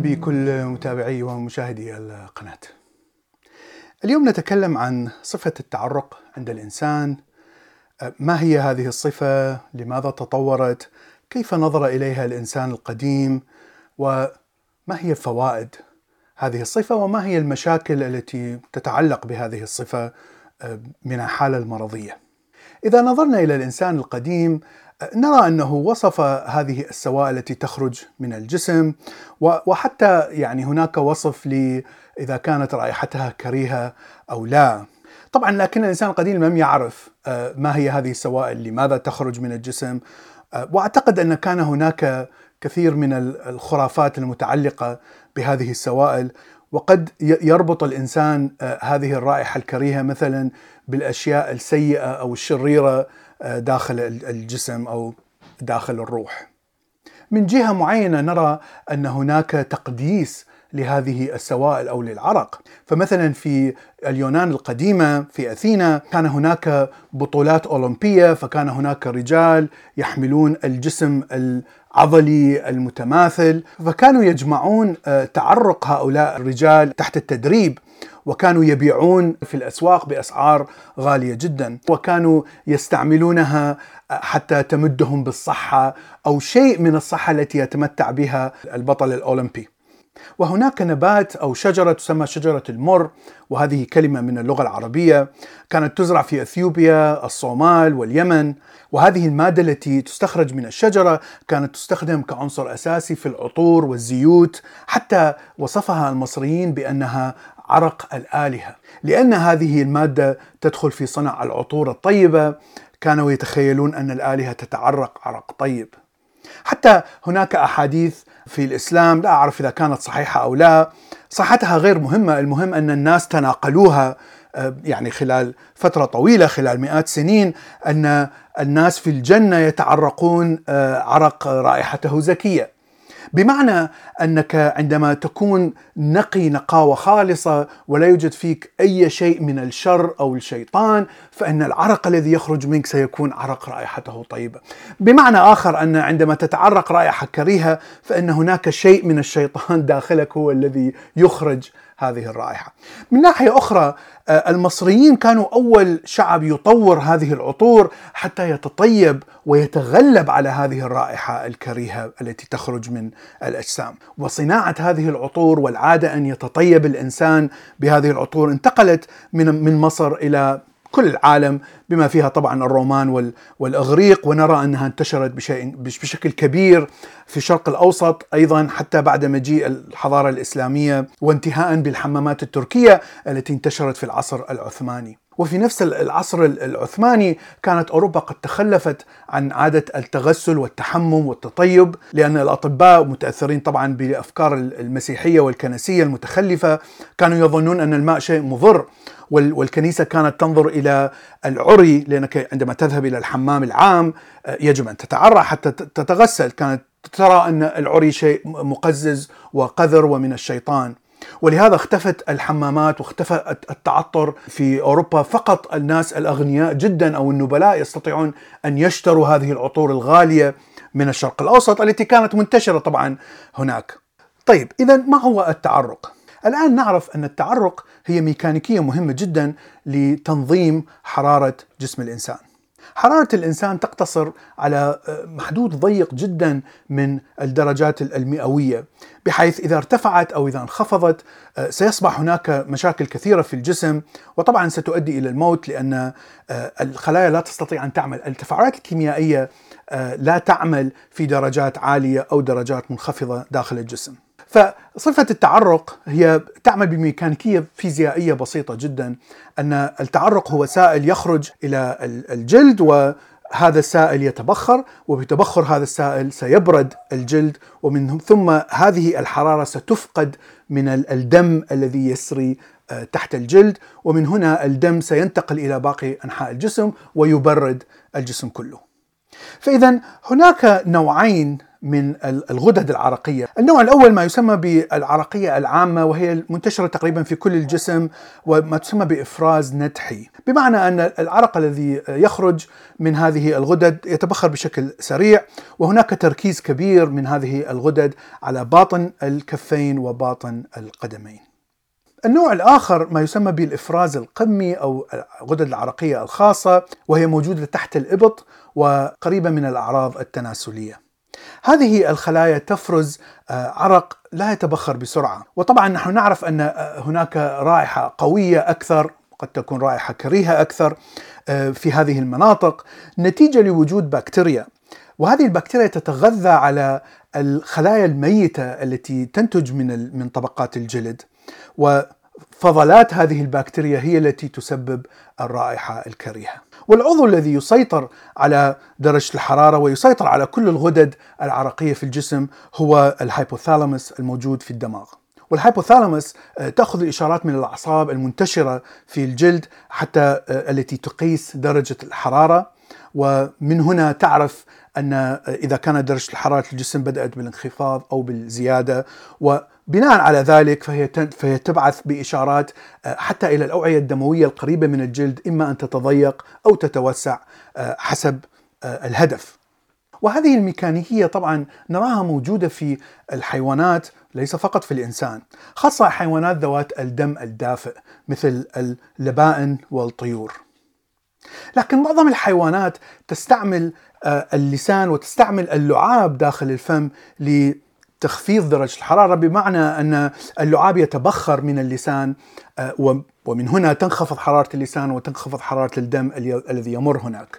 بكل متابعي ومشاهدي القناة. اليوم نتكلم عن صفة التعرق عند الإنسان، ما هي هذه الصفة؟ لماذا تطورت؟ كيف نظر إليها الإنسان القديم؟ وما هي فوائد هذه الصفة؟ وما هي المشاكل التي تتعلق بهذه الصفة من الحالة المرضية؟ إذا نظرنا إلى الإنسان القديم نرى أنه وصف هذه السوائل التي تخرج من الجسم وحتى يعني هناك وصف ل إذا كانت رائحتها كريهة أو لا. طبعا لكن الإنسان القديم لم يعرف ما هي هذه السوائل، لماذا تخرج من الجسم، وأعتقد أن كان هناك كثير من الخرافات المتعلقة بهذه السوائل وقد يربط الإنسان هذه الرائحة الكريهة مثلا بالأشياء السيئة أو الشريرة داخل الجسم أو داخل الروح. من جهة معينة نرى أن هناك تقديس لهذه السوائل أو للعرق، فمثلا في اليونان القديمة في أثينا كان هناك بطولات أولمبية فكان هناك رجال يحملون الجسم العضلي المتماثل، فكانوا يجمعون تعرق هؤلاء الرجال تحت التدريب وكانوا يبيعون في الأسواق بأسعار غالية جدا وكانوا يستعملونها حتى تمدهم بالصحة أو شيء من الصحة التي يتمتع بها البطل الأولمبي. وهناك نبات أو شجرة تسمى شجرة المر وهذه كلمة من اللغة العربية كانت تزرع في إثيوبيا، الصومال واليمن وهذه المادة التي تستخرج من الشجرة كانت تستخدم كعنصر أساسي في العطور والزيوت حتى وصفها المصريين بأنها عرق الآلهة، لأن هذه المادة تدخل في صنع العطور الطيبة كانوا يتخيلون أن الآلهة تتعرق عرق طيب. حتى هناك أحاديث في الإسلام لا أعرف إذا كانت صحيحة أو لا، صحتها غير مهمة، المهم أن الناس تناقلوها يعني خلال فترة طويلة خلال مئات سنين أن الناس في الجنة يتعرقون عرق رائحته زكية. بمعنى أنك عندما تكون نقي نقاوة خالصة ولا يوجد فيك أي شيء من الشر أو الشيطان فإن العرق الذي يخرج منك سيكون عرق رائحته طيبة. بمعنى آخر أن عندما تتعرق رائحة كريهة فإن هناك شيء من الشيطان داخلك هو الذي يخرج هذه الرائحة. من ناحية أخرى المصريين كانوا أول شعب يطور هذه العطور حتى يتطيب ويتغلب على هذه الرائحة الكريهة التي تخرج من الأجسام، وصناعة هذه العطور والعادة أن يتطيب الإنسان بهذه العطور انتقلت من من مصر إلى كل العالم بما فيها طبعا الرومان والإغريق ونرى أنها انتشرت بشكل كبير في الشرق الأوسط أيضا حتى بعد مجيء الحضارة الإسلامية وانتهاء بالحمامات التركية التي انتشرت في العصر العثماني. وفي نفس العصر العثماني كانت أوروبا قد تخلفت عن عادة التغسل والتحمم والتطيب لأن الأطباء متأثرين طبعا بأفكار المسيحية والكنسية المتخلفة كانوا يظنون أن الماء شيء مضر والكنيسة كانت تنظر إلى العري لأنك عندما تذهب إلى الحمام العام يجب أن تتعرى حتى تتغسل. كانت ترى أن العري شيء مقزز وقذر ومن الشيطان. ولهذا اختفت الحمامات واختفى التعطر في أوروبا فقط الناس الأغنياء جدا أو النبلاء يستطيعون أن يشتروا هذه العطور الغالية من الشرق الأوسط التي كانت منتشرة طبعا هناك. طيب اذا ما هو التعرق؟ الآن نعرف أن التعرق هي ميكانيكية مهمة جدا لتنظيم حرارة جسم الإنسان. حرارة الإنسان تقتصر على محدود ضيق جدا من الدرجات المئوية بحيث إذا ارتفعت أو إذا انخفضت سيصبح هناك مشاكل كثيرة في الجسم وطبعا ستؤدي إلى الموت لأن الخلايا لا تستطيع أن تعمل. التفاعلات الكيميائية لا تعمل في درجات عالية أو درجات منخفضة داخل الجسم. فصفة التعرق هي تعمل بميكانيكية فيزيائية بسيطة جدا أن التعرق هو سائل يخرج إلى الجلد وهذا السائل يتبخر وبتبخر هذا السائل سيبرد الجلد ومن ثم هذه الحرارة ستفقد من الدم الذي يسري تحت الجلد ومن هنا الدم سينتقل إلى باقي أنحاء الجسم ويبرد الجسم كله. فإذا هناك نوعين من الغدد العرقية. النوع الأول ما يسمى بالعرقية العامة وهي منتشرة تقريبا في كل الجسم وما تسمى بإفراز ندحي بمعنى أن العرق الذي يخرج من هذه الغدد يتبخر بشكل سريع وهناك تركيز كبير من هذه الغدد على باطن الكفين وباطن القدمين. النوع الآخر ما يسمى بالإفراز القمي أو الغدد العرقية الخاصة وهي موجودة تحت الإبط وقريبة من الأعراض التناسلية. هذه الخلايا تفرز آه، عرق لا يتبخر بسرعة. وطبعا نحن نعرف أن آه، هناك رائحة قوية أكثر قد تكون رائحة كريهة أكثر آه، في هذه المناطق نتيجة لوجود بكتيريا. وهذه البكتيريا تتغذى على الخلايا الميتة التي تنتج من من طبقات الجلد. وفضلات هذه البكتيريا هي التي تسبب الرائحة الكريهة. والعضو الذي يسيطر على درجة الحرارة ويسيطر على كل الغدد العرقية في الجسم هو الهايبوثالاموس الموجود في الدماغ. والهايبوثالاموس آه، تأخذ الإشارات من الأعصاب المنتشرة في الجلد حتى آه، التي تقيس درجة الحرارة. ومن هنا تعرف أن آه، إذا كانت درجة الحرارة الجسم بدأت بالانخفاض أو بالزيادة. و بناء على ذلك فهي فهي تبعث بإشارات آه، حتى إلى الأوعية الدموية القريبة من الجلد إما أن تتضيق أو تتوسع آه، حسب آه، الهدف. وهذه الميكانيكية طبعا نراها موجودة في الحيوانات ليس فقط في الإنسان، خاصة حيوانات ذوات الدم الدافئ مثل اللبائن والطيور. لكن معظم الحيوانات تستعمل اللسان وتستعمل اللعاب داخل الفم تخفيض درجة الحرارة بمعنى أن اللعاب يتبخر من اللسان آه، ومن هنا تنخفض حرارة اللسان وتنخفض حرارة الدم الذي يمر هناك.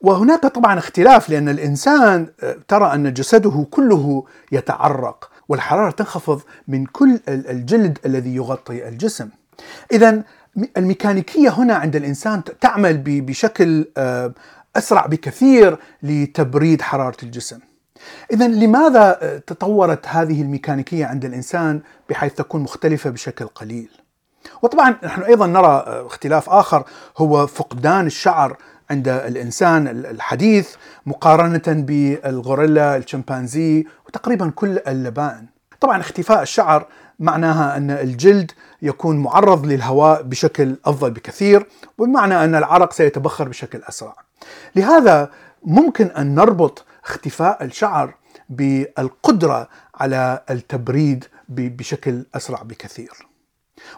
وهناك طبعا اختلاف لأن الإنسان آه، ترى أن جسده كله يتعرق والحرارة تنخفض من كل الجلد الذي يغطي الجسم. إذا الميكانيكية هنا عند الإنسان تعمل بشكل آه، أسرع بكثير لتبريد حرارة الجسم. إذا لماذا آه، تطورت هذه الميكانيكية عند الإنسان بحيث تكون مختلفة بشكل قليل؟ وطبعا نحن أيضا نرى آه، اختلاف آخر هو فقدان الشعر عند الإنسان الحديث مقارنة بالغوريلا الشمبانزي وتقريبا كل اللبائن طبعا اختفاء الشعر معناها أن الجلد يكون معرض للهواء بشكل أفضل بكثير وبمعنى أن العرق سيتبخر بشكل أسرع لهذا ممكن أن نربط اختفاء الشعر بالقدرة على التبريد بشكل أسرع بكثير.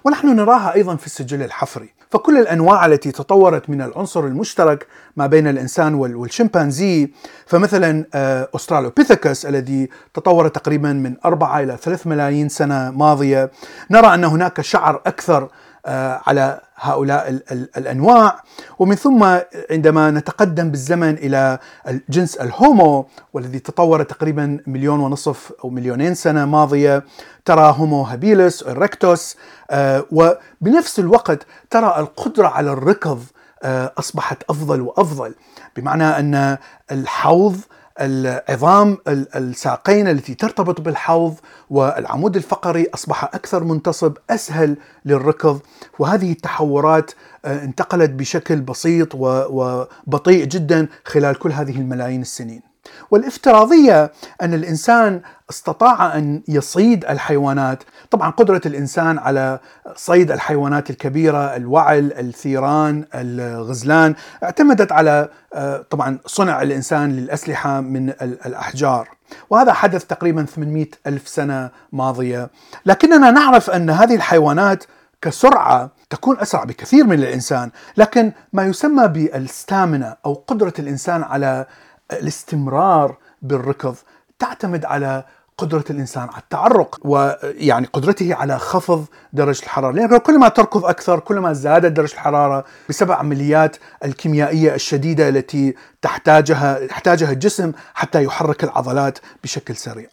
ونحن نراها أيضا في السجل الحفري، فكل الأنواع التي تطورت من العنصر المشترك ما بين الإنسان والشمبانزي فمثلا اوسترالوبيثيكس الذي تطور تقريبا من 4 إلى 3 ملايين سنة ماضية، نرى أن هناك شعر أكثر آه، على هؤلاء الأنواع. ومن ثم عندما نتقدم بالزمن إلى الجنس الهومو والذي تطور تقريبا مليون ونصف أو مليونين سنة ماضية ترى هومو هابيلس الركتوس آه، وبنفس الوقت ترى القدرة على الركض آه، أصبحت أفضل وأفضل. بمعنى أن الحوض العظام الساقين التي ترتبط بالحوض والعمود الفقري أصبح أكثر منتصب أسهل للركض وهذه التحورات آه، انتقلت بشكل بسيط وبطيء جدا خلال كل هذه الملايين السنين. والافتراضية أن الإنسان استطاع أن يصيد الحيوانات، طبعا قدرة الإنسان على صيد الحيوانات الكبيرة، الوعل، الثيران، الغزلان، اعتمدت على آه، طبعا صنع الإنسان للأسلحة من الأحجار. وهذا حدث تقريبا 800 ألف سنة ماضية. لكننا نعرف أن هذه الحيوانات كسرعة تكون أسرع بكثير من الإنسان. لكن ما يسمى بالستامنا أو قدرة الإنسان على الاستمرار بالركض تعتمد على قدرة الإنسان على التعرق ويعني قدرته على خفض درجة الحرارة. لأن كل ما تركض أكثر كل ما زادت درجة الحرارة بسبب عمليات الكيميائية الشديدة التي تحتاجها يحتاجها الجسم حتى يحرك العضلات بشكل سريع.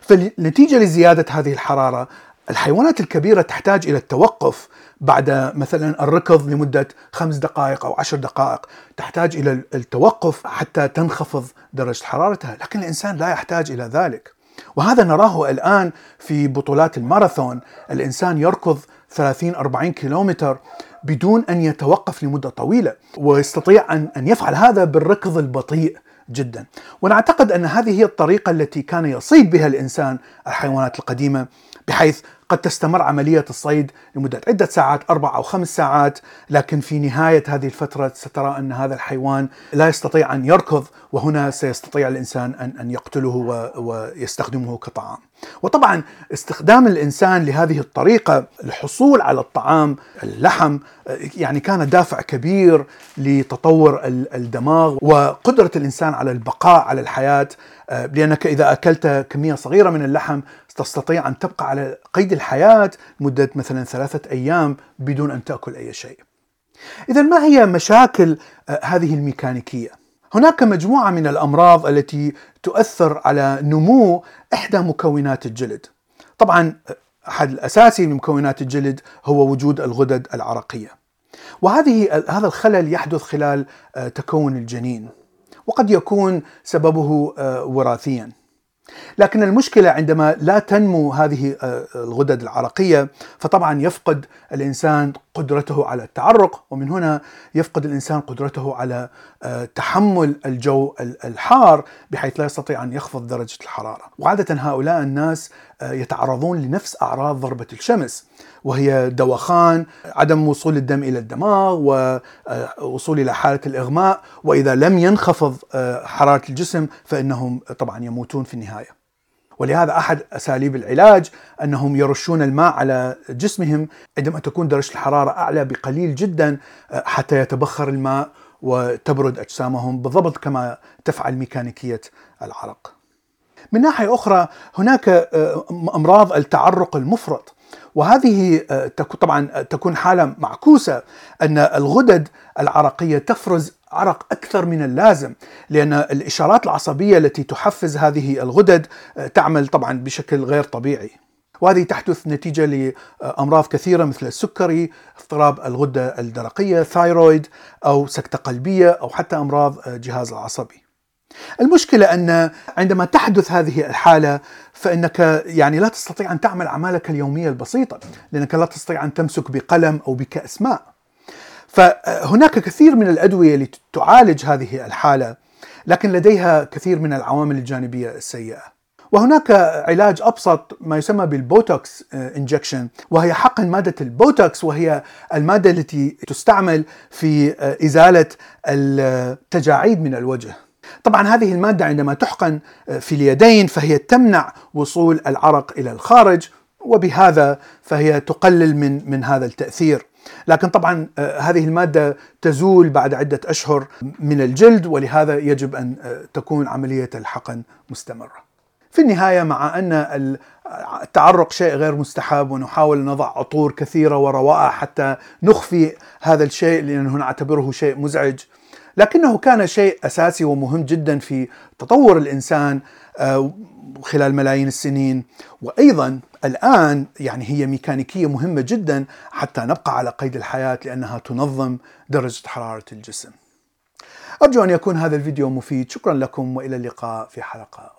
فنتيجة لزيادة هذه الحرارة الحيوانات الكبيرة تحتاج إلى التوقف بعد مثلا الركض لمدة خمس دقائق أو عشر دقائق. تحتاج إلى التوقف حتى تنخفض درجة حرارتها. لكن الإنسان لا يحتاج إلى ذلك. وهذا نراه الآن في بطولات الماراثون. الإنسان يركض 30 40 كيلومتر بدون أن يتوقف لمدة طويلة ويستطيع أن أن يفعل هذا بالركض البطيء جدا. ونعتقد أن هذه هي الطريقة التي كان يصيد بها الإنسان الحيوانات القديمة بحيث قد تستمر عملية الصيد لمدة عدة ساعات أربع أو خمس ساعات لكن في نهاية هذه الفترة سترى أن هذا الحيوان لا يستطيع أن يركض وهنا سيستطيع الإنسان أن أن يقتله ويستخدمه كطعام. وطبعا استخدام الإنسان لهذه الطريقة الحصول على الطعام اللحم يعني كان دافع كبير لتطور الدماغ وقدرة الإنسان على البقاء على الحياة لأنك إذا أكلت كمية صغيرة من اللحم تستطيع أن تبقى على قيد الحياة مدة مثلا ثلاثة أيام بدون أن تأكل أي شيء. إذا ما هي مشاكل آه، هذه الميكانيكية؟ هناك مجموعة من الأمراض التي تؤثر على نمو إحدى مكونات الجلد. طبعا آه، أحد الأساسي من مكونات الجلد هو وجود الغدد العرقية. وهذه هذا الخلل يحدث خلال آه، تكون الجنين. وقد يكون سببه وراثيا. لكن المشكلة عندما لا تنمو هذه آه، الغدد العرقية فطبعا يفقد الإنسان قدرته على التعرق ومن هنا يفقد الإنسان قدرته على آه، تحمل الجو الحار بحيث لا يستطيع أن يخفض درجة الحرارة، وعادة هؤلاء الناس آه، يتعرضون لنفس أعراض ضربة الشمس وهي دوخان، عدم وصول الدم إلى الدماغ ووصول إلى حالة الإغماء، وإذا لم ينخفض حرارة الجسم فإنهم طبعا يموتون في النهاية. ولهذا أحد أساليب العلاج أنهم يرشون الماء على جسمهم عندما تكون درجة الحرارة أعلى بقليل جدا آه، حتى يتبخر الماء وتبرد أجسامهم بالضبط كما تفعل ميكانيكية العرق. من ناحية أخرى هناك آه، أمراض التعرق المفرط وهذه آه، طبعا تكون حالة معكوسة أن الغدد العرقية تفرز عرق أكثر من اللازم لأن الإشارات العصبية التي تحفز هذه الغدد آه، تعمل طبعا بشكل غير طبيعي. وهذه تحدث نتيجة لأمراض كثيرة مثل السكري، اضطراب الغدة الدرقية، ثايرويد أو سكتة قلبية أو حتى أمراض الجهاز العصبي. المشكلة أن عندما تحدث هذه الحالة فإنك يعني لا تستطيع أن تعمل أعمالك اليومية البسيطة لأنك لا تستطيع أن تمسك بقلم أو بكأس ماء فهناك كثير من الأدوية اللي تعالج هذه الحالة لكن لديها كثير من العوامل الجانبية السيئة. وهناك علاج أبسط ما يسمى بال Botox injection وهي حقن مادة البوتوكس وهي المادة التي تستعمل في إزالة التجاعيد من الوجه. طبعا هذه المادة عندما تحقن في اليدين فهي تمنع وصول العرق إلى الخارج وبهذا فهي تقلل من من هذا التأثير. لكن طبعا آه، هذه المادة تزول بعد عدة أشهر من الجلد ولهذا يجب أن آه، تكون عملية الحقن مستمرة. في النهاية مع أن التعرق شيء غير مستحب ونحاول نضع عطور كثيرة وروائح حتى نخفي هذا الشيء لأنه نعتبره شيء مزعج لكنه كان شيء أساسي ومهم جدا في تطور الإنسان آه، خلال ملايين السنين وأيضا الآن يعني هي ميكانيكية مهمة جدا حتى نبقى على قيد الحياة لأنها تنظم درجة حرارة الجسم. أرجو أن يكون هذا الفيديو مفيد، شكرا لكم وإلى اللقاء في حلقة.